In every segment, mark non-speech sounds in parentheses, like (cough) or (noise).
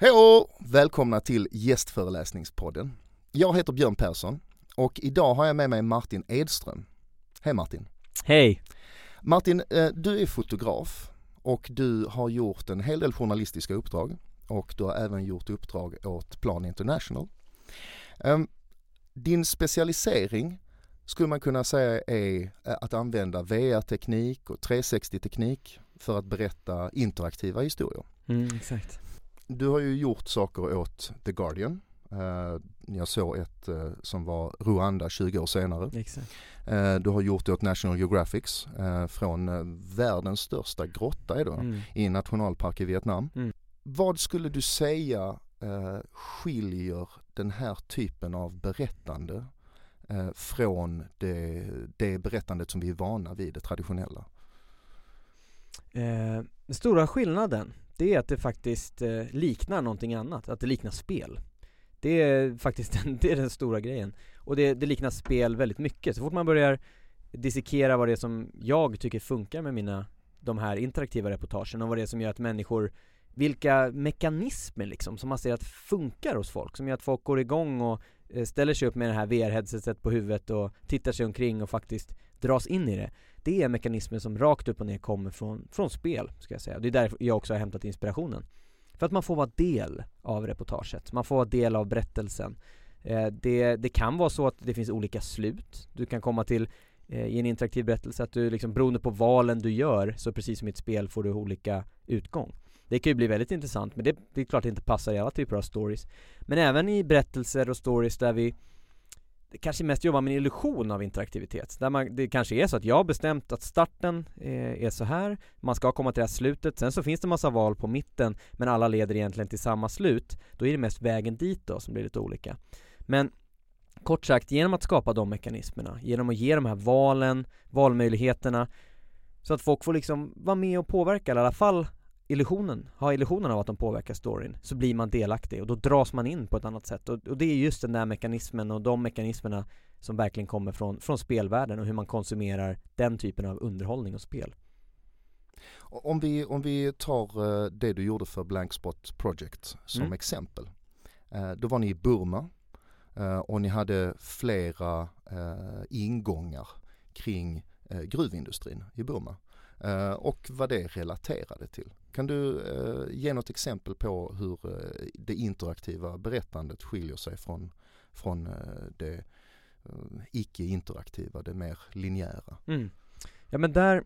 Hej Välkomna till gästföreläsningspodden. Jag heter Björn Persson och idag har jag med mig Martin Edström. Hej Martin! Hej! Martin, eh, du är fotograf och du har gjort en hel del journalistiska uppdrag och du har även gjort uppdrag åt Plan International. Ehm, din specialisering skulle man kunna säga är eh, att använda VR-teknik och 360-teknik för att berätta interaktiva historier. Mm, exakt. Du har ju gjort saker åt The Guardian. Uh, jag såg ett uh, som var Rwanda 20 år senare. Exakt. Uh, du har gjort det åt National Geographics från världens största grotta är det, mm. i en nationalpark i Vietnam. Mm. Vad skulle du säga skiljer den här typen av berättande från det, det berättandet som vi är vana vid, det traditionella? den stora skillnaden det är att det faktiskt eh, liknar någonting annat, att det liknar spel. Det är faktiskt (laughs) den, det är den stora grejen. Och det, det liknar spel väldigt mycket. Så fort man börjar dissekera vad det är som jag tycker funkar med mina, de här interaktiva reportagen och vad det är som gör att människor vilka mekanismer liksom som man ser att funkar hos folk, som gör att folk går igång och eh, ställer sig upp med det här VR-headsetet på huvudet och tittar sig omkring och faktiskt dras in i det det är mekanismer som rakt upp och ner kommer från, från spel, ska jag säga. Det är därför jag också har hämtat inspirationen. För att man får vara del av reportaget, man får vara del av berättelsen. Eh, det, det kan vara så att det finns olika slut. Du kan komma till eh, i en interaktiv berättelse att du liksom beroende på valen du gör, så precis som i ett spel får du olika utgång. Det kan ju bli väldigt intressant, men det, det är klart det inte passar i alla typer av stories. Men även i berättelser och stories där vi kanske mest jobbar med en illusion av interaktivitet. Där man, det kanske är så att jag har bestämt att starten är, är så här, man ska komma till det här slutet, sen så finns det massa val på mitten, men alla leder egentligen till samma slut. Då är det mest vägen dit då som blir lite olika. Men kort sagt, genom att skapa de mekanismerna, genom att ge de här valen, valmöjligheterna, så att folk får liksom vara med och påverka, eller i alla fall illusionen, ha illusionen av att de påverkar storyn, så blir man delaktig och då dras man in på ett annat sätt och, och det är just den där mekanismen och de mekanismerna som verkligen kommer från, från spelvärlden och hur man konsumerar den typen av underhållning och spel. Om vi, om vi tar uh, det du gjorde för Blank Spot Project som mm. exempel. Uh, då var ni i Burma uh, och ni hade flera ingångar kring gruvindustrin i Burma Eh, och vad det relaterade till. Kan du eh, ge något exempel på hur eh, det interaktiva berättandet skiljer sig från, från det icke-interaktiva, det mer linjära? Mm. Ja men där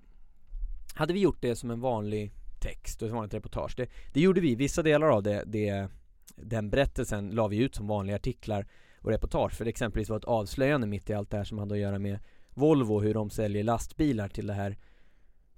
hade vi gjort det som en vanlig text och ett vanligt reportage. Det, det gjorde vi, vissa delar av det, det, den berättelsen la vi ut som vanliga artiklar och reportage. För det exempelvis var ett avslöjande mitt i allt det här som hade att göra med Volvo, hur de säljer lastbilar till det här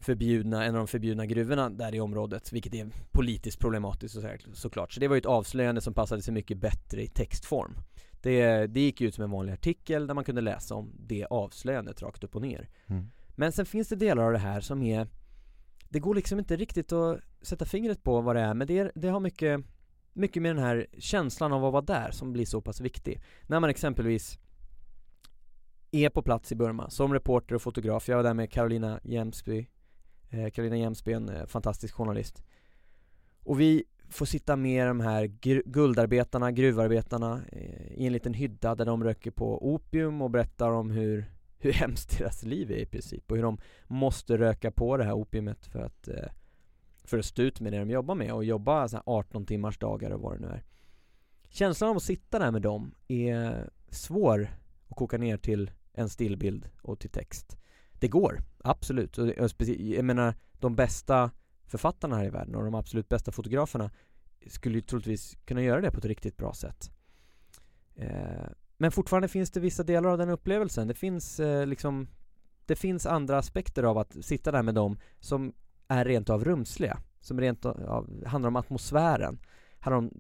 förbjudna, en av de förbjudna gruvorna där i området, vilket är politiskt problematiskt så, såklart. Så det var ju ett avslöjande som passade sig mycket bättre i textform. Det, det gick ut som en vanlig artikel där man kunde läsa om det avslöjandet rakt upp och ner. Mm. Men sen finns det delar av det här som är Det går liksom inte riktigt att sätta fingret på vad det är, men det, det har mycket Mycket med den här känslan av att vara där som blir så pass viktig. När man exempelvis är på plats i Burma som reporter och fotograf. Jag var där med Carolina Jemsby Eh, Jämsben, en eh, fantastisk journalist. Och vi får sitta med de här guldarbetarna, gruvarbetarna eh, i en liten hydda där de röker på opium och berättar om hur, (laughs) hur hemskt deras liv är i princip och hur de måste röka på det här opiumet för att eh, för att stå ut med det de jobbar med och jobba så 18 timmars dagar och vad det nu är. Känslan av att sitta där med dem är svår att koka ner till en stillbild och till text det går, absolut. Och, jag menar, de bästa författarna här i världen och de absolut bästa fotograferna skulle ju troligtvis kunna göra det på ett riktigt bra sätt. Eh, men fortfarande finns det vissa delar av den upplevelsen. Det finns eh, liksom Det finns andra aspekter av att sitta där med dem som är rent av rumsliga. Som rent av handlar om atmosfären. Handlar om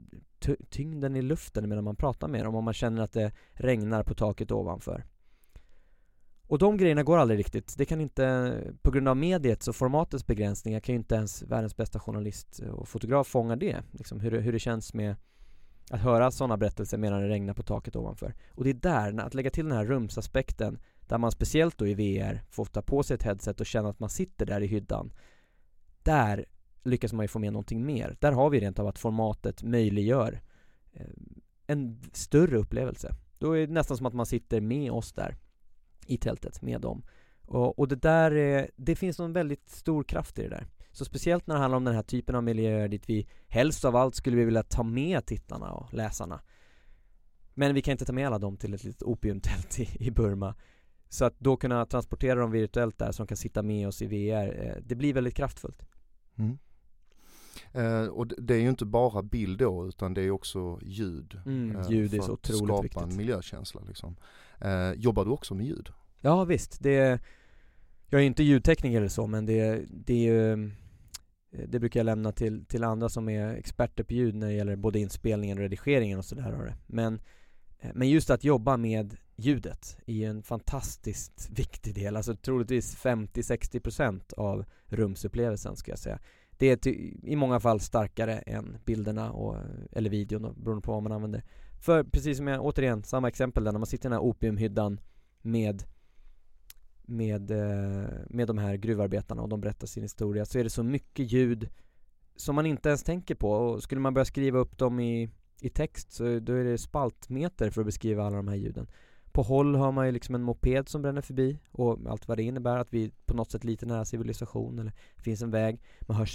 tyngden i luften medan man pratar med dem. Om man känner att det regnar på taket ovanför. Och de grejerna går aldrig riktigt. Det kan inte, på grund av mediets och formatets begränsningar kan ju inte ens världens bästa journalist och fotograf fånga det. Liksom hur, det, hur det känns med att höra sådana berättelser medan det regnar på taket ovanför. Och det är där, att lägga till den här rumsaspekten, där man speciellt då i VR får ta på sig ett headset och känna att man sitter där i hyddan. Där lyckas man ju få med någonting mer. Där har vi rent av att formatet möjliggör eh, en större upplevelse. Då är det nästan som att man sitter med oss där i tältet med dem. Och, och det där, är, det finns någon väldigt stor kraft i det där. Så speciellt när det handlar om den här typen av miljöer dit vi helst av allt skulle vi vilja ta med tittarna och läsarna. Men vi kan inte ta med alla dem till ett litet opiumtält (laughs) i, i Burma. Så att då kunna transportera dem virtuellt där så de kan sitta med oss i VR, eh, det blir väldigt kraftfullt. Mm. Eh, och det är ju inte bara bild då utan det är också ljud. Mm, eh, ljud är så otroligt skapa viktigt. en miljökänsla liksom. Eh, jobbar du också med ljud? Ja visst, det Jag är inte ljudtekniker eller så men det, det är ju eh, det brukar jag lämna till, till andra som är experter på ljud när det gäller både inspelningen och redigeringen och sådär Men, eh, men just att jobba med ljudet är ju en fantastiskt (laughs) viktig del, alltså troligtvis 50-60% av rumsupplevelsen ska jag säga. Det är i många fall starkare än bilderna och, eller videon då, beroende på vad man använder. För precis som jag, återigen, samma exempel där när man sitter i den här opiumhyddan med med, eh, med de här gruvarbetarna och de berättar sin historia så är det så mycket ljud som man inte ens tänker på. Och skulle man börja skriva upp dem i, i text så då är det spaltmeter för att beskriva alla de här ljuden. På håll har man ju liksom en moped som bränner förbi och allt vad det innebär att vi på något sätt lite nära civilisation eller finns en väg. Man hör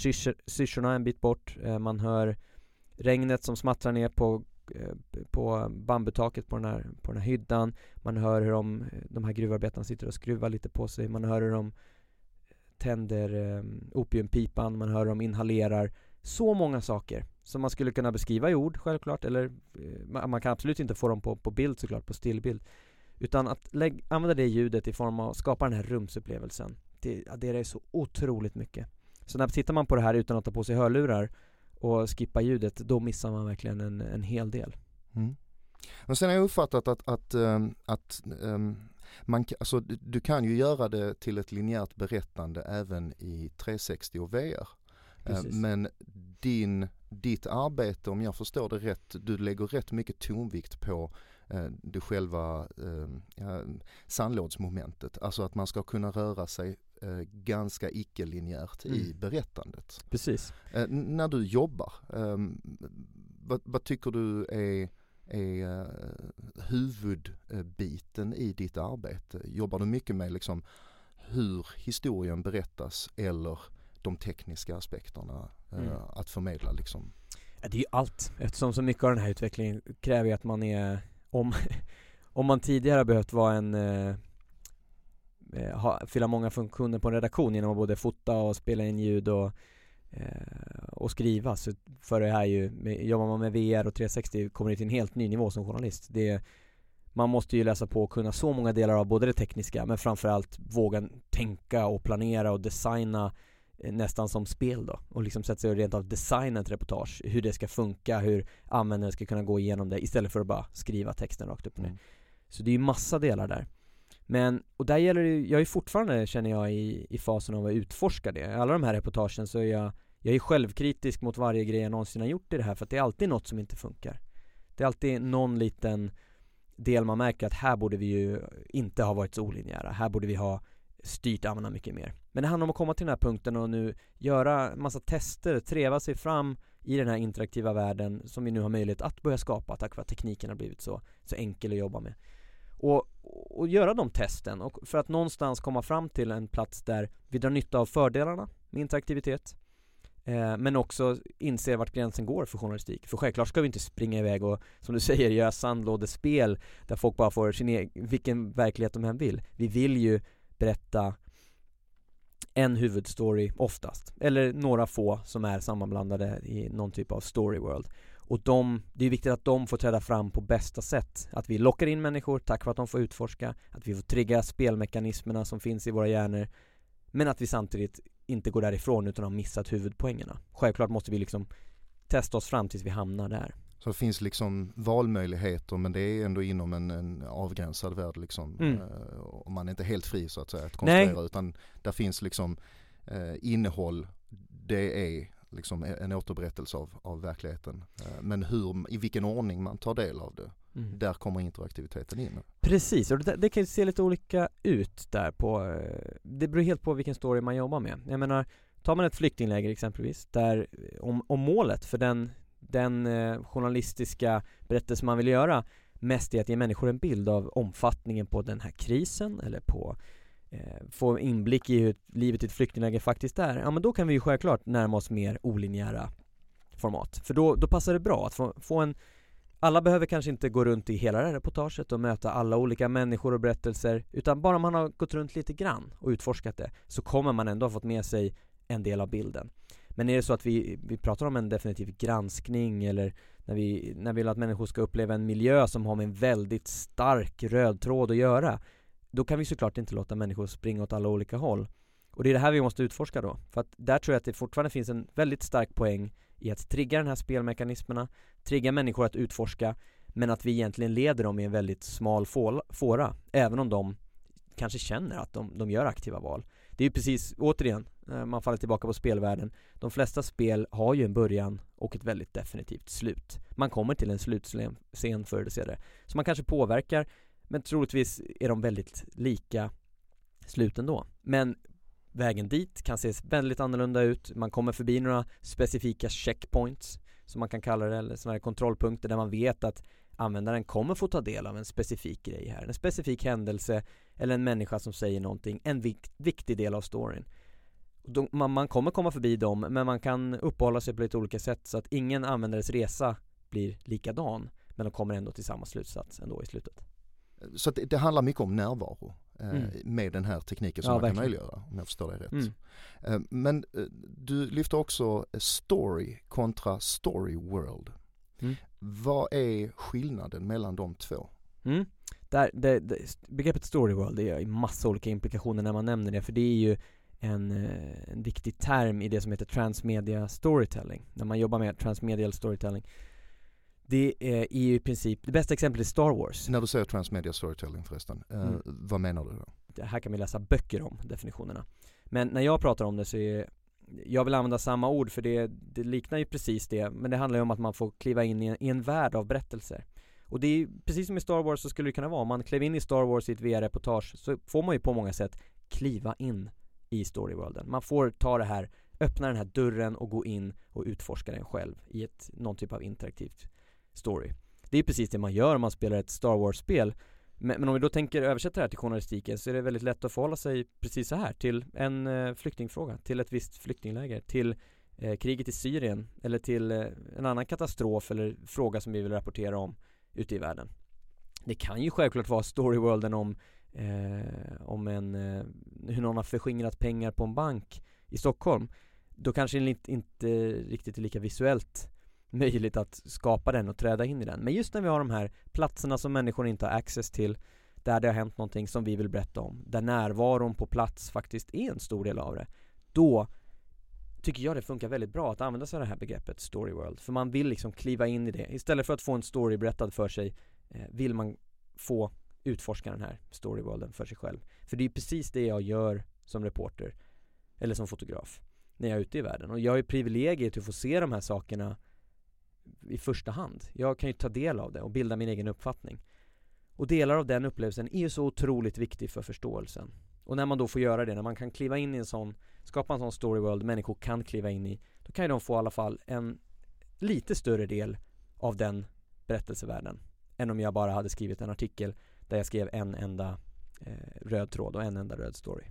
syrsorna en bit bort, eh, man hör regnet som smattrar ner på Eh, på bambutaket på den, här, på den här hyddan. Man hör hur de, de här gruvarbetarna sitter och skruvar lite på sig. Man hör hur de eh, tänder eh, opiumpipan, man hör hur de inhalerar. Så många saker som man skulle kunna beskriva i ord självklart eller eh, man kan absolut inte få dem på, på bild såklart, på stillbild. Utan att lägg, använda det ljudet i form av att skapa den här rumsupplevelsen Det, adderar ju så otroligt mycket. Så när tittar man på det här utan att ta på sig hörlurar och skippa ljudet, då missar man verkligen en, en hel del. Mm. Men sen har jag uppfattat att, att, um, att um, man, alltså, du kan ju göra det till ett linjärt berättande även i 360 och VR. Ehm, Precis. Men din, ditt arbete, om jag förstår det rätt, du lägger rätt mycket tonvikt på eh, det själva eh, sandlådsmomentet. Alltså att man ska kunna röra sig eh, ganska icke-linjärt mm. i berättandet. Precis. Eh, när du jobbar, eh, vad, vad, tycker du är, är uh, huvudbiten i ditt arbete? Jobbar du mycket med liksom hur historien berättas eller de tekniska aspekterna uh, mm. att förmedla liksom? Ja, det är ju allt eftersom så mycket av den här utvecklingen kräver att man är om, (laughs) om man tidigare har behövt vara en eh, ha, fylla många funktioner på en redaktion genom att både fota och spela in ljud och, eh, och skriva. Så för det här ju, med, jobbar man med VR och 360 kommer det till en helt ny nivå som journalist. Det, man måste ju läsa på och kunna så många delar av både det tekniska men framförallt våga tänka och planera och designa eh, nästan som spel då och liksom sätta sig och rent av designa ett reportage hur det ska funka, hur användaren ska kunna gå igenom det istället för att bara skriva texten rakt upp och ner. Mm. Så det är ju massa delar där. Men, och där gäller det jag är fortfarande känner jag i, i fasen av att utforska det. I alla de här reportagen så är jag, jag är självkritisk mot varje grej jag någonsin har gjort i det här för att det är alltid något som inte funkar. Det är alltid någon liten del man märker att här borde vi ju inte ha varit så olinjära, här borde vi ha styrt användarna mycket mer. Men det handlar om att komma till den här punkten och nu göra massa tester, treva sig fram i den här interaktiva världen som vi nu har möjlighet att börja skapa tack vare att tekniken har blivit så, så enkel att jobba med. Och, och göra de testen och för att någonstans komma fram till en plats där vi drar nytta av fördelarna med interaktivitet eh, men också inser vart gränsen går för journalistik. För självklart ska vi inte springa iväg och, som du säger, göra sandlådespel där folk bara får sin egen, vilken verklighet de än vill. Vi vill ju berätta en huvudstory oftast, eller några få som är sammanblandade i någon typ av story world. Och de, det är viktigt att de får träda fram på bästa sätt. Att vi lockar in människor tack vare att de får utforska, att vi får trigga spelmekanismerna som finns i våra hjärnor. Men att vi samtidigt inte går därifrån utan har missat huvudpoängerna. Självklart måste vi liksom testa oss fram tills vi hamnar där. Så det finns liksom valmöjligheter men det är ändå inom en, en avgränsad värld liksom. Mm. Uh, och man är inte helt fri så att säga att konstruera Nej. utan där finns liksom uh, innehåll. Det är liksom en återberättelse av, av verkligheten. Eh, men hur, i vilken ordning man tar del av det, mm. där kommer interaktiviteten in. Precis, och det, det kan se lite olika ut där på, eh, det beror helt på vilken story man jobbar med. Jag menar, tar man ett flyktingläger exempelvis, där om, om målet för den, den eh, journalistiska berättelse man vill göra mest är att ge människor en bild av omfattningen på den här krisen eller på eh, Eh, få inblick i hur livet i ett flyktingläger faktiskt är, ja men då kan vi ju självklart närma oss mer olinjära format. För då, då passar det bra att få, få en alla behöver kanske inte gå runt i hela det här reportaget och möta alla olika människor och berättelser utan bara man har gått runt lite grann och utforskat det så kommer man ändå ha fått med sig en del av bilden. Men är det så att vi, vi pratar om en definitiv granskning eller när vi, när vi vill att människor ska uppleva en miljö som har med en väldigt stark röd tråd att göra då kan vi såklart inte låta människor springa åt alla olika håll. Och det är det här vi måste utforska då. För att där tror jag att det fortfarande finns en väldigt stark poäng i att trigga den här spelmekanismerna, trigga människor att utforska, men att vi egentligen leder dem i en väldigt smal fåra, även om de kanske känner att de, de gör aktiva val. Det är ju precis, återigen, eh, man faller tillbaka på spelvärlden. De flesta spel har ju en början och ett väldigt definitivt slut. Man kommer till en slutscen förr eller senare. Så man kanske påverkar, men troligtvis är de väldigt lika sluten då. Men vägen dit kan se väldigt annorlunda ut. Man kommer förbi några specifika checkpoints som man kan kalla det, eller sådana här kontrollpunkter där man vet att användaren kommer få ta del av en specifik grej här, en specifik händelse eller en människa som säger någonting, en vikt, viktig del av storyn. De, man, man, kommer komma förbi dem, men man kan uppehålla sig på lite olika sätt så att ingen användares resa blir likadan, men de kommer ändå till samma slutsats ändå i slutet. Så det, det handlar mycket om närvaro eh, mm. med den här tekniken som ja, man verkligen. kan möjliggöra om jag förstår dig rätt. Mm. Eh, men eh, du lyfter också story kontra story world. Mm. Vad är skillnaden mellan de två? Mm. Där, det, det, begreppet story world det är massa olika implikationer när man nämner det för det är ju en, en viktig term i det som heter transmedia storytelling. När man jobbar med transmedial storytelling det är i princip, det bästa exemplet är Star Wars När du säger transmedia storytelling förresten, eh, mm. vad menar du då? Det här kan vi läsa böcker om, definitionerna Men när jag pratar om det så är jag vill använda samma ord för det, det liknar ju precis det Men det handlar ju om att man får kliva in i en, i en värld av berättelser Och det är precis som i Star Wars så skulle det kunna vara Om man klev in i Star Wars i ett VR-reportage så får man ju på många sätt kliva in i storyworlden Man får ta det här, öppna den här dörren och gå in och utforska den själv i ett, någon typ av interaktivt story. Det är precis det man gör om man spelar ett Star Wars-spel. Men, men, om vi då tänker översätta det här till journalistiken så är det väldigt lätt att förhålla sig precis så här till en eh, flyktingfråga, till ett visst flyktingläger, till eh, kriget i Syrien eller till eh, en annan katastrof eller fråga som vi vill rapportera om ute i världen. Det kan ju självklart vara storyworlden om eh, om en, eh, hur någon har förskingrat pengar på en bank i Stockholm. Då kanske det inte, inte riktigt är lika visuellt möjligt att skapa den och träda in i den. Men just när vi har de här platserna som människor inte har access till, där det har hänt någonting som vi vill berätta om, där närvaron på plats faktiskt är en stor del av det, då tycker jag det funkar väldigt bra att använda sig av det här begreppet story world. För man vill liksom kliva in i det. Istället för att få en story berättad för sig eh, vill man få utforska den här storyworlden för sig själv. För det är precis det jag gör som reporter, eller som fotograf, när jag är ute i världen. Och jag har ju privilegiet att få se de här sakerna i första hand. Jag kan ju ta del av det och bilda min egen uppfattning. Och delar av den upplevelsen är ju så otroligt viktig för förståelsen. Och när man då får göra det, när man kan kliva in i en sån, skapa en sån story world människor kan kliva in i, då kan ju de få i alla fall en lite större del av den berättelsevärlden än om jag bara hade skrivit en artikel där jag skrev en enda eh, röd tråd och en enda röd story.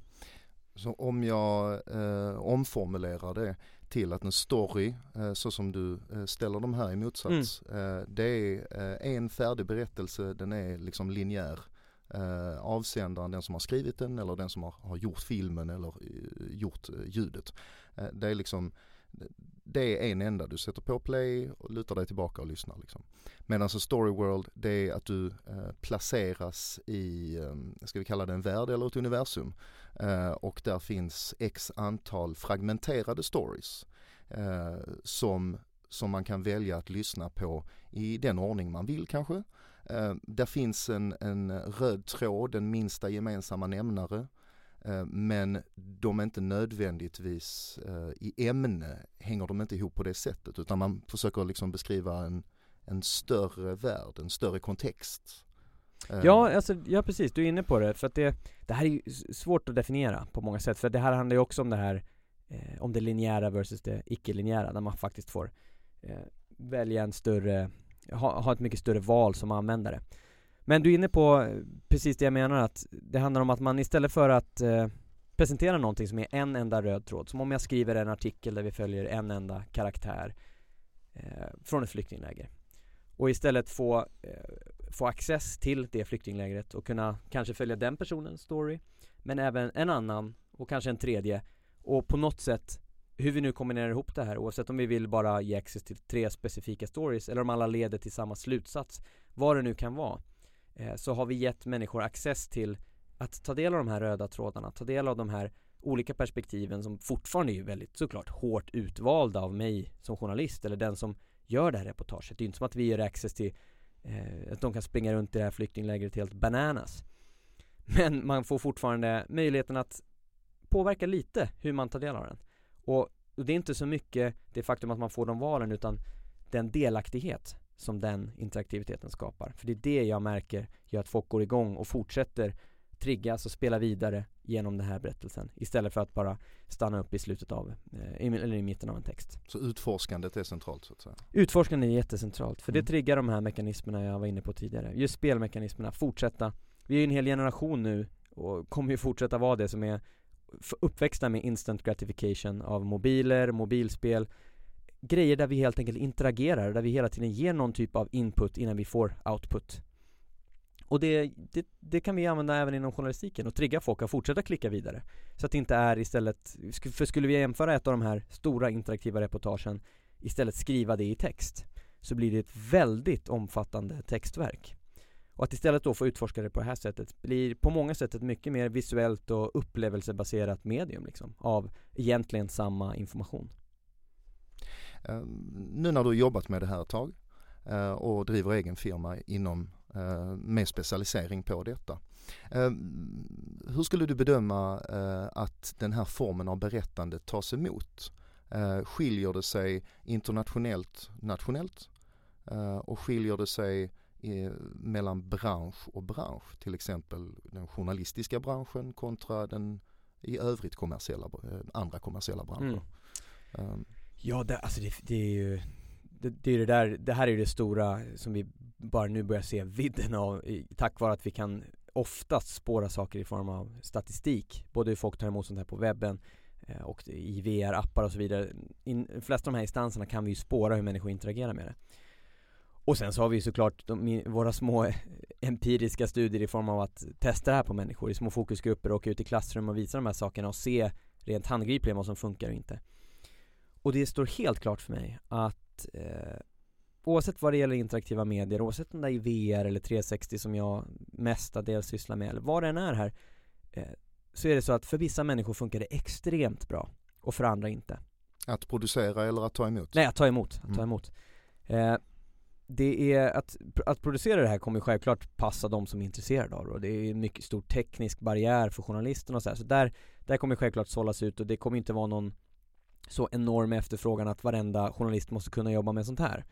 Så om jag eh, omformulerar det till att en story, eh, så som du eh, ställer dem här i motsats, mm. Eh, det är en färdig berättelse, den är liksom linjär. Avsändaren, den som har skrivit den eller den som har, har gjort filmen eller gjort ljudet. det är liksom det är en enda, du sätter på play och lutar dig tillbaka och lyssnar liksom. Medan så story world, det är att du eh, placeras i, eh, ska vi kalla det en värld eller ett universum. Eh, och där finns x antal fragmenterade stories eh, som, som man kan välja att lyssna på i den ordning man vill kanske. Eh, där finns en, en röd tråd, en minsta gemensamma nämnare. Eh, men de är inte nödvändigtvis eh, i ämne hänger de inte ihop på det sättet utan man försöker liksom beskriva en, en större värld, en större kontext. Eh. Ja, alltså, ja precis, du är inne på det, för att det, det här är ju svårt att definiera på många sätt, för det här handlar ju också om det här eh, om det linjära versus det icke-linjära, där man faktiskt får eh, välja en större, ha, ha ett mycket större val som användare. Men du är inne på eh, precis det jag menar att det handlar om att man istället för att eh, presentera någonting som är en enda röd tråd, som om jag skriver en artikel där vi följer en enda karaktär eh, från ett flyktingläger och istället få, eh, få access till det flyktinglägret och kunna kanske följa den personens story men även en annan och kanske en tredje och på något sätt hur vi nu kombinerar ihop det här oavsett om vi vill bara ge access till tre specifika stories eller om alla leder till samma slutsats vad det nu kan vara Eh, så har vi gett människor access till att ta del av de här röda trådarna, ta del av de här olika perspektiven som fortfarande är väldigt såklart hårt utvalda av mig som journalist eller den som gör det här reportaget. Det är inte som att vi ger access till eh, att de kan springa runt i det här flyktinglägret helt bananas. Men man får fortfarande möjligheten att påverka lite hur man tar del av den. Och, och det är inte så mycket det faktum att man får de valen utan den delaktighet som den interaktiviteten skapar. För det är det jag märker gör att folk går igång och fortsätter triggas och spela vidare genom den här berättelsen istället för att bara stanna upp i slutet av, eh, eller i mitten av en text. Så utforskandet är centralt så att säga? Utforskandet är jättecentralt, för mm. det triggar de här mekanismerna jag var inne på tidigare. Just spelmekanismerna, fortsätta. Vi är ju en hel generation nu och kommer ju fortsätta vara det som är uppväxta med instant gratification av mobiler, mobilspel grejer där vi helt enkelt interagerar, där vi hela tiden ger någon typ av input innan vi får output och det, det, det, kan vi använda även inom journalistiken och trigga folk att fortsätta klicka vidare. Så att det inte är istället, för skulle vi jämföra ett av de här stora interaktiva reportagen istället skriva det i text så blir det ett väldigt omfattande textverk. Och att istället då få utforska det på det här sättet blir på många sätt ett mycket mer visuellt och upplevelsebaserat medium liksom, av egentligen samma information. Um, nu när du har jobbat med det här ett tag uh, och driver egen firma inom Eh, med specialisering på detta. Eh, hur skulle du bedöma eh, att den här formen av berättande tas emot? Skiljer det sig internationellt, nationellt? Och skiljer det sig mellan bransch och bransch? Till exempel den journalistiska branschen kontra den i övrigt kommersiella, andra kommersiella branscher. Mm. Ja, det, alltså det, det är ju det, det, är det där, det här är det stora som vi bara nu börjar se vidden av tack vare att vi kan oftast spåra saker i form av statistik både hur folk tar emot sånt här på webben eh, och i VR-appar och så vidare. I de flesta av de här instanserna kan vi ju spåra hur människor interagerar med det. Och sen så har vi såklart de, våra små (laughs) empiriska studier i form av att testa det här på människor i små fokusgrupper, och åka ut i klassrum och visa de här sakerna och se rent handgripligen vad som funkar och inte. Och det står helt klart för mig att eh, oavsett vad det gäller interaktiva medier, oavsett om det är VR eller 360 som jag mestadels sysslar med, eller vad det än är här, eh, så är det så att för vissa människor funkar det extremt bra och för andra inte. Att producera eller att ta emot? Nej, att ta emot. Att mm. ta emot. Eh, det är att, att producera det här kommer självklart passa de som är intresserade av det och det är en mycket stor teknisk barriär för journalisterna och så här. så där, där kommer självklart sållas ut och det kommer inte vara någon så enorm efterfrågan att varenda journalist måste kunna jobba med sånt här.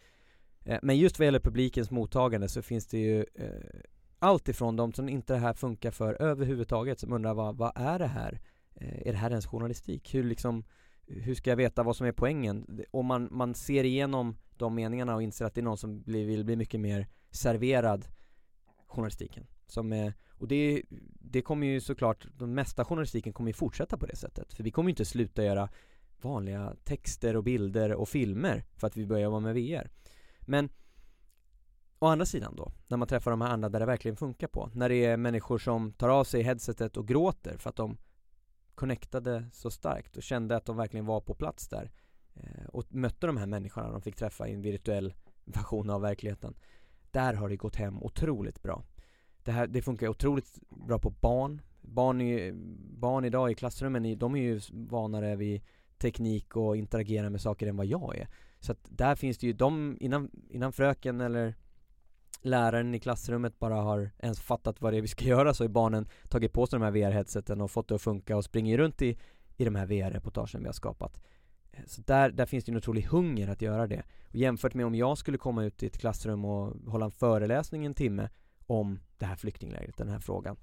Eh, men just vad gäller publikens mottagande så finns det ju eh, allt ifrån de som inte det här funkar för överhuvudtaget som undrar vad, vad är det här? Eh, är det här ens journalistik? Hur liksom hur ska jag veta vad som är poängen? Om man, man ser igenom de meningarna och inser att det är någon som blir, vill bli mycket mer serverad journalistiken. Som är, och det, det kommer ju såklart, den mesta journalistiken kommer ju fortsätta på det sättet. För vi kommer ju inte sluta göra vanliga texter och bilder och filmer för att vi börjar jobba med VR. Men Å andra sidan då, när man träffar de här andra där det verkligen funkar på När det är människor som tar av sig headsetet och gråter för att de connectade så starkt och kände att de verkligen var på plats där eh, och mötte de här människorna de fick träffa i en virtuell (laughs) version av verkligheten Där har det gått hem otroligt bra Det här, det funkar otroligt bra på barn Barn, i, barn idag i klassrummen, de är ju vanare vid teknik och interagera med saker än vad jag är så att där finns det ju de, innan, innan fröken eller läraren i klassrummet bara har ens fattat vad det är vi ska (laughs) göra så är barnen tagit på sig de här VR-headseten och fått det att funka och springer runt i, i de här VR-reportagen vi har skapat. Eh, så där, där finns det en otrolig hunger att göra det. Och jämfört med om jag skulle komma ut i ett klassrum och hålla en föreläsning en timme om det här flyktinglägret, den här frågan.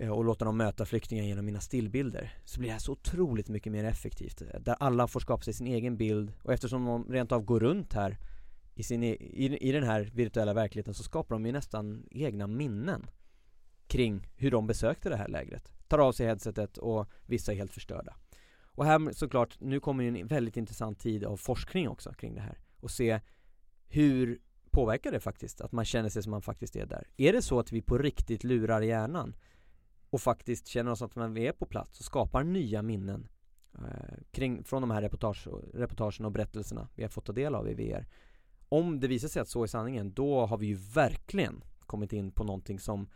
Eh, och låta dem möta flyktingar genom mina stillbilder så blir det här så otroligt mycket mer effektivt eh, där alla får skapa sig sin egen bild och eftersom de rent av går runt här i, sin, e, i, i den här virtuella verkligheten så skapar de ju nästan egna minnen kring hur de besökte det här lägret tar av sig headsetet och vissa är helt förstörda och här såklart, nu kommer en väldigt intressant tid av forskning också kring det här och se hur påverkar det faktiskt att man känner sig som man faktiskt är där? Är det så att vi på riktigt lurar hjärnan och faktiskt känner oss att vi är på plats och skapar nya minnen eh, kring, från de här reportage, reportagen och berättelserna vi har fått ta del av i VR Om det visar sig att så är sanningen, då har vi ju verkligen kommit in på någonting som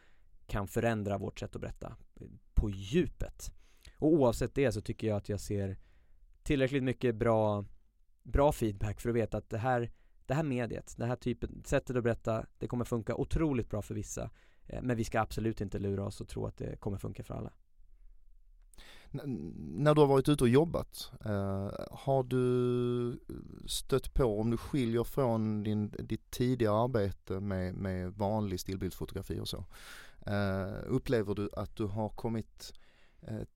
kan förändra vårt sätt att berätta eh, på djupet och oavsett det så tycker jag att jag ser tillräckligt mycket bra, bra feedback för att veta att det här, det här mediet, det här typen, sättet att berätta, det kommer funka otroligt bra för vissa. Eh, men vi ska absolut inte lura oss och tro att det kommer funka för alla. när du har varit ute och jobbat, eh, har du stött på, om du skiljer från din, ditt tidigare arbete med, med vanlig stillbildsfotografi och så, eh, upplever du att du har kommit Eh,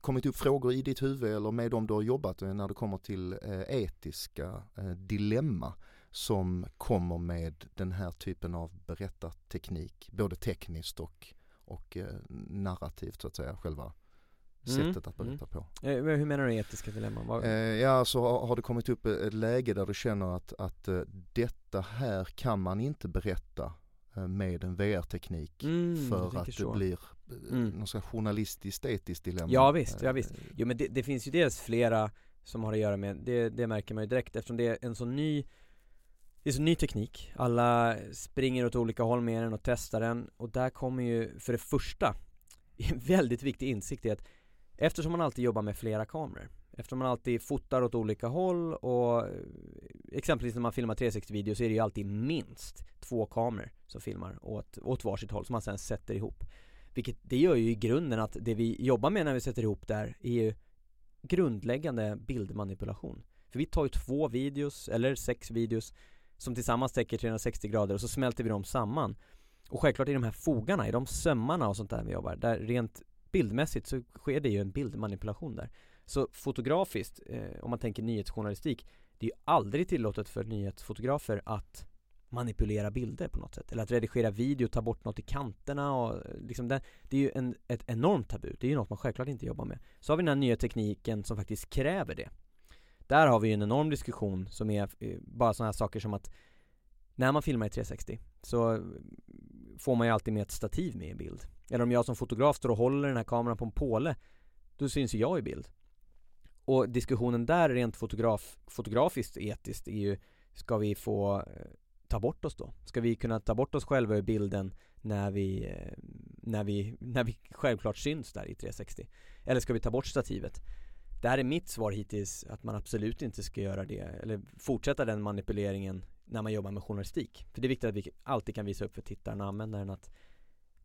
kommit upp frågor i ditt huvud eller med dem du har jobbat med när det kommer till eh, etiska eh, dilemma som kommer med den här typen av berättarteknik, både tekniskt och, och narrativt så att säga, själva mm. sättet att berätta mm. på. Eh, hur menar du etiska dilemman? Eh, ja, så har, har det kommit upp ett läge där du känner att, att detta här kan man inte berätta med en VR-teknik mm, för att det så. blir mm. någon slags journalistiskt etiskt dilemma. Ja visst, ja visst. Jo men det, det, finns ju dels flera som har att göra med, det, det märker man ju direkt eftersom det är en så ny det är så ny teknik, alla springer åt olika håll med den och testar den och där kommer ju för det första (laughs) en väldigt viktig insikt i att eftersom man alltid jobbar med flera kameror Eftersom man alltid fotar åt olika håll och eh, exempelvis när man filmar 360-video så är det ju alltid minst två kameror som filmar åt, åt varsitt håll som man sen sätter ihop. Vilket det gör ju i grunden att det vi jobbar med när vi sätter ihop där är ju grundläggande bildmanipulation. För vi tar ju två videos, eller sex videos som tillsammans täcker 360 grader och så smälter vi dem samman. Och självklart i de här fogarna, i de sömmarna och sånt där vi jobbar, där rent bildmässigt så sker det ju en bildmanipulation där. Så fotografiskt, eh, om man tänker nyhetsjournalistik, det är ju aldrig tillåtet för nyhetsfotografer att manipulera bilder på något sätt eller att redigera video, ta bort något i kanterna och eh, liksom det, det är ju en, ett enormt tabu, det är ju något man självklart inte jobbar med. Så har vi den här nya tekniken som faktiskt kräver det. Där har vi ju en enorm diskussion som är eh, bara sådana här saker som att när man filmar i 360 så får man ju alltid med ett stativ med i bild. Eller om jag som fotograf står och håller den här kameran på en påle, då syns ju jag i bild. Och diskussionen där rent fotograf, fotografiskt etiskt är ju Ska vi få eh, ta bort oss då? Ska vi kunna ta bort oss själva ur bilden när vi, eh, när vi, när vi självklart syns där i 360? Eller ska vi ta bort stativet? Det här är mitt svar hittills att man absolut inte ska göra det eller fortsätta den manipuleringen när man jobbar med journalistik. För det är viktigt att vi alltid kan visa upp för tittaren och användaren att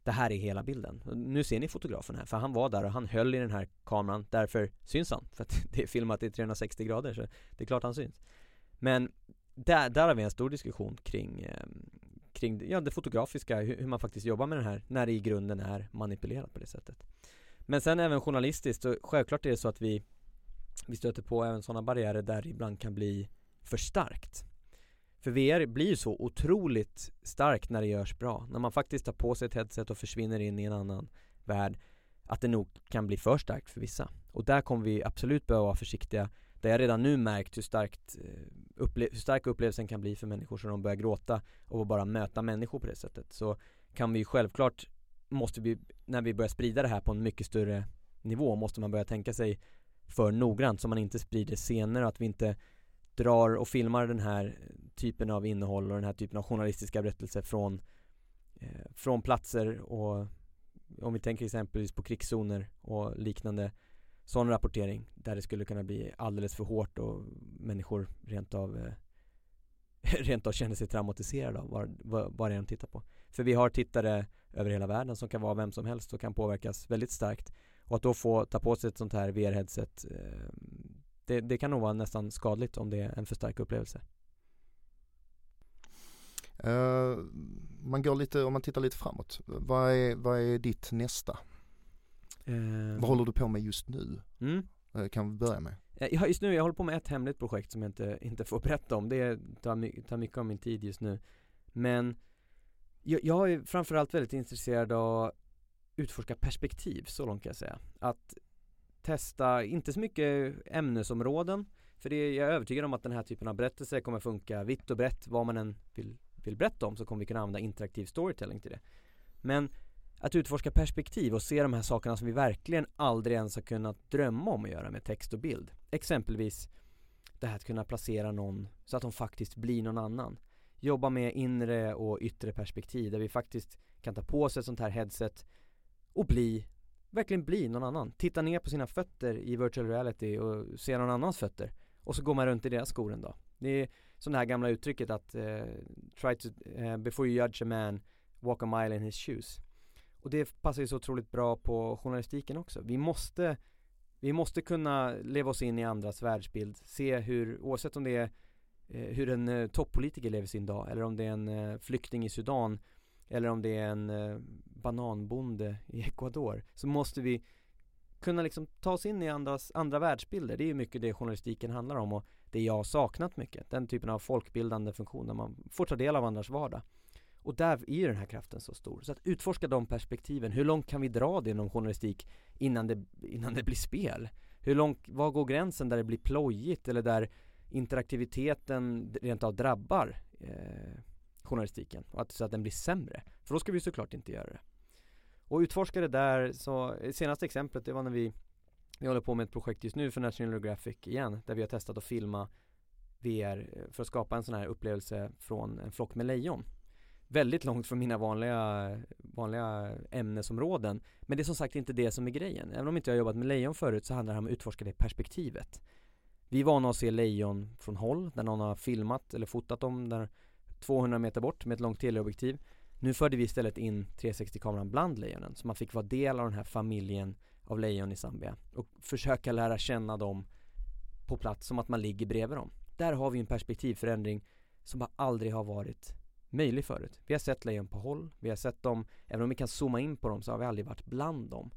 det här är hela bilden. Nu ser ni fotografen här, för han var där och han höll i den här kameran, därför syns han. För att (laughs) det är filmat i 360 grader, så det är klart han syns. Men där, där har vi en stor diskussion kring, ehm, kring ja, det fotografiska, hur, hur, man faktiskt jobbar med den här, när det i grunden är manipulerat på det sättet. Men sen även journalistiskt, så självklart är det så att vi, vi stöter på även sådana barriärer där det ibland kan bli för starkt. För VR blir ju så otroligt starkt när det görs bra. När man faktiskt tar på sig ett headset och försvinner in i en annan värld. Att det nog kan bli för starkt för vissa. Och där kommer vi absolut behöva vara försiktiga. Där jag redan nu märkt hur, starkt, eh, upple hur stark upplevelsen kan bli för människor så de börjar gråta och bara möta människor på det sättet. Så kan vi självklart, måste vi, när vi börjar sprida det här på en mycket större nivå, måste man börja tänka sig för noggrant så man inte sprider scener och att vi inte drar och filmar den här typen av innehåll och den här typen av journalistiska berättelser från, eh, från platser och om vi tänker exempelvis på krigszoner och liknande sån rapportering där det skulle kunna bli alldeles för hårt och människor rent av eh, (laughs) rent av känner sig traumatiserade av vad, vad, vad det är de tittar på. För vi har tittare över hela världen som kan vara vem som helst och kan påverkas väldigt starkt. Och att då få ta på sig ett sånt här VR-headset eh, det, det kan nog vara nästan skadligt om det är en för stark upplevelse. Uh, man går lite, om man tittar lite framåt, vad är, vad är ditt nästa? Eh, Vad håller du på med just nu? mm. Eh, Kan vi börja med? Ja, just nu, jag håller på med ett hemligt projekt som jag inte, inte får (laughs) berätta om. Det tar, my- tar mycket av min tid just nu. Men jag, jag är framförallt väldigt intresserad av utforska perspektiv, så långt kan jag säga. Att testa, inte så mycket ämnesområden, för det, jag är övertygad om att den här typen av berättelser kommer funka vitt och brett, vad man än vill, vill berätta om så kommer vi kunna använda interaktiv storytelling till det. Men att utforska perspektiv och se de här sakerna som vi verkligen aldrig ens har kunnat drömma om att göra med text och bild. Exempelvis det här att kunna placera någon så att de faktiskt blir någon annan. Jobba med inre och yttre perspektiv där vi faktiskt kan ta på oss ett sånt här headset och bli, verkligen bli någon annan. Titta ner på sina fötter i virtual reality och se någon annans fötter. Och så går man runt i deras skor en dag. Det är som det här gamla uttrycket att uh, try to, uh, before you judge a man, walk a mile in his shoes. Och det passar ju så otroligt bra på journalistiken också. Vi måste vi måste kunna leva oss in i andras världsbild, se hur, oavsett om det är eh, hur en eh, toppolitiker lever sin dag eller om det är en eh, flykting i Sudan eller om det är en eh, bananbonde i Ecuador så måste vi kunna liksom ta oss in i andras, andra världsbilder. Det är ju mycket det journalistiken handlar om och det jag har saknat mycket. Den typen av folkbildande funktion där man får ta del av andras vardag. Och där är ju den här kraften så stor. Så att utforska de perspektiven, hur långt kan vi dra det inom journalistik innan det, innan det blir spel? Hur långt, var går gränsen där det blir plojigt eller där interaktiviteten rent av drabbar eh, journalistiken och att, så att den blir sämre? För då ska vi såklart inte göra det. Och utforska det där, så eh, senaste exemplet det var när vi Vi håller på med ett projekt just nu för National Geographic igen där vi har testat att filma VR eh, för att skapa en sån här upplevelse från en flock med lejon väldigt långt från mina vanliga, vanliga ämnesområden. Men det är som sagt inte det som är grejen. Även om inte jag har jobbat med lejon förut så handlar det om att utforska det perspektivet. Vi är vana att se lejon från håll, där någon har filmat eller fotat dem där 200 meter bort med ett långt teleobjektiv. Nu förde vi istället in 360-kameran bland lejonen, så man fick vara del av den här familjen av lejon i Zambia och försöka lära känna dem på plats som att man ligger bredvid dem. Där har vi en perspektivförändring som bara aldrig har varit möjlig förut. Vi har sett lejon på håll, vi har sett dem, även om vi kan zooma in på dem så har vi aldrig varit bland dem.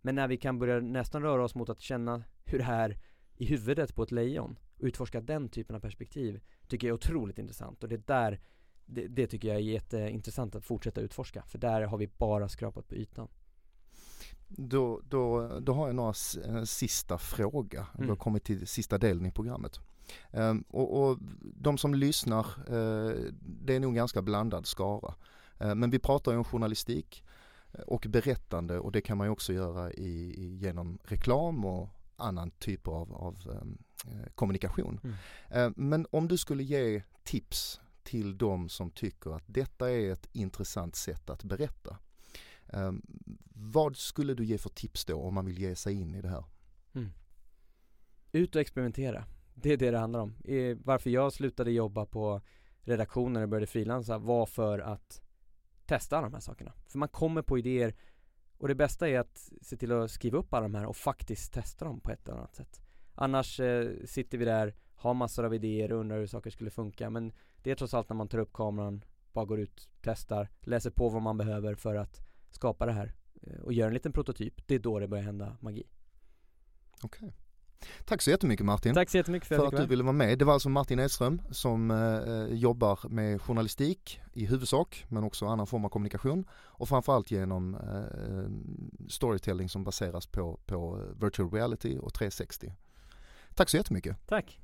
Men när vi kan börja nästan röra oss mot att känna hur det är i huvudet på ett lejon utforska den typen av perspektiv tycker jag är otroligt intressant och det är där det, det tycker jag är jätteintressant att fortsätta utforska för där har vi bara skrapat på ytan. Då, då, då har jag några en sista fråga. Vi har Mm. kommit till sista delen i programmet. Ehm, och, och de som lyssnar, eh, det är nog ganska blandad skara. Eh, men vi pratar ju om journalistik eh, och berättande och det kan man ju också göra i, genom reklam och annan typ av, av ehm, eh, kommunikation. Mm. Eh, men om du skulle ge tips till de som tycker att detta är ett intressant sätt att berätta. Um, vad skulle du ge för tips då om man vill ge sig in i det här? Ut och experimentera. Det är det det handlar om. Varför jag slutade jobba på redaktionen och började frilansa var för att testa de här sakerna. För man kommer på idéer och det bästa är att se till att skriva upp alla de här och faktiskt testa dem på ett eller annat sätt. Annars eh, sitter vi där, har massor av idéer och undrar hur saker skulle funka men det är trots allt när man tar upp kameran, bara går ut, testar, läser på vad man behöver för att skapa det här eh, och gör en liten prototyp. Det är då det börjar hända magi. Okej. Tack så jättemycket Martin. Tack så jättemycket för, för att du ville vara med. Det var alltså Martin Edström som eh, jobbar med journalistik i huvudsak men också annan form av kommunikation och framförallt genom eh, storytelling som baseras på, på virtual reality och 360. Tack så jättemycket. Tack!